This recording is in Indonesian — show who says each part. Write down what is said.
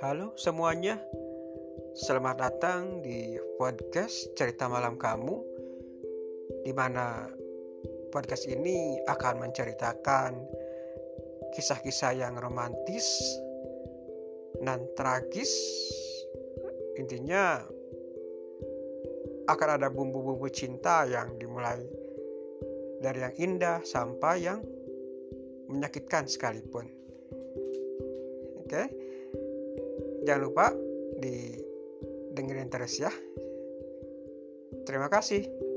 Speaker 1: Halo semuanya, selamat datang di podcast Cerita Malam Kamu, di mana podcast ini akan menceritakan kisah-kisah yang romantis dan tragis. Intinya akan ada bumbu-bumbu cinta yang dimulai dari yang indah sampai yang menyakitkan sekalipun. Oke. Jangan lupa di dengerin terus ya. Terima kasih.